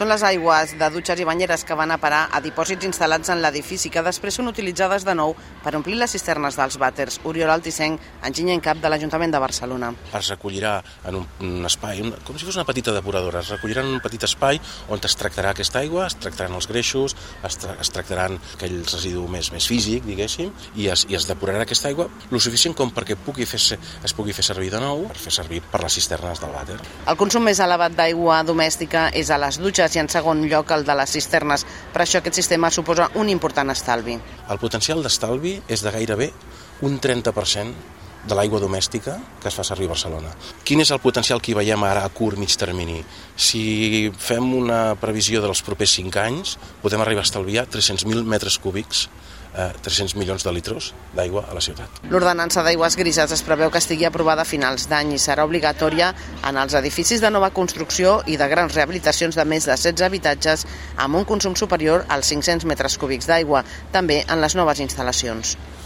Són les aigües de dutxes i banyeres que van a parar a dipòsits instal·lats en l'edifici que després són utilitzades de nou per omplir les cisternes dels vàters. Oriol Altissenc, enginyer en cap de l'Ajuntament de Barcelona. Es recollirà en un, un espai, un, com si fos una petita depuradora, es recollirà en un petit espai on es tractarà aquesta aigua, es tractaran els greixos, es, tra es tractaran aquell residu més, més físic, diguéssim, i es, i es depurarà aquesta aigua lo suficient com perquè pugui fer, es pugui fer servir de nou per fer servir per les cisternes del vàter. El consum més elevat d'aigua domèstica és a les dutxes i en segon lloc el de les cisternes. Per això aquest sistema suposa un important estalvi. El potencial d'estalvi és de gairebé un 30% de l'aigua domèstica que es fa servir a Barcelona. Quin és el potencial que hi veiem ara a curt mig termini? Si fem una previsió dels propers 5 anys, podem arribar a estalviar 300.000 metres cúbics eh, 300 milions de litros d'aigua a la ciutat. L'ordenança d'aigües grises es preveu que estigui aprovada a finals d'any i serà obligatòria en els edificis de nova construcció i de grans rehabilitacions de més de 16 habitatges amb un consum superior als 500 metres cúbics d'aigua, també en les noves instal·lacions.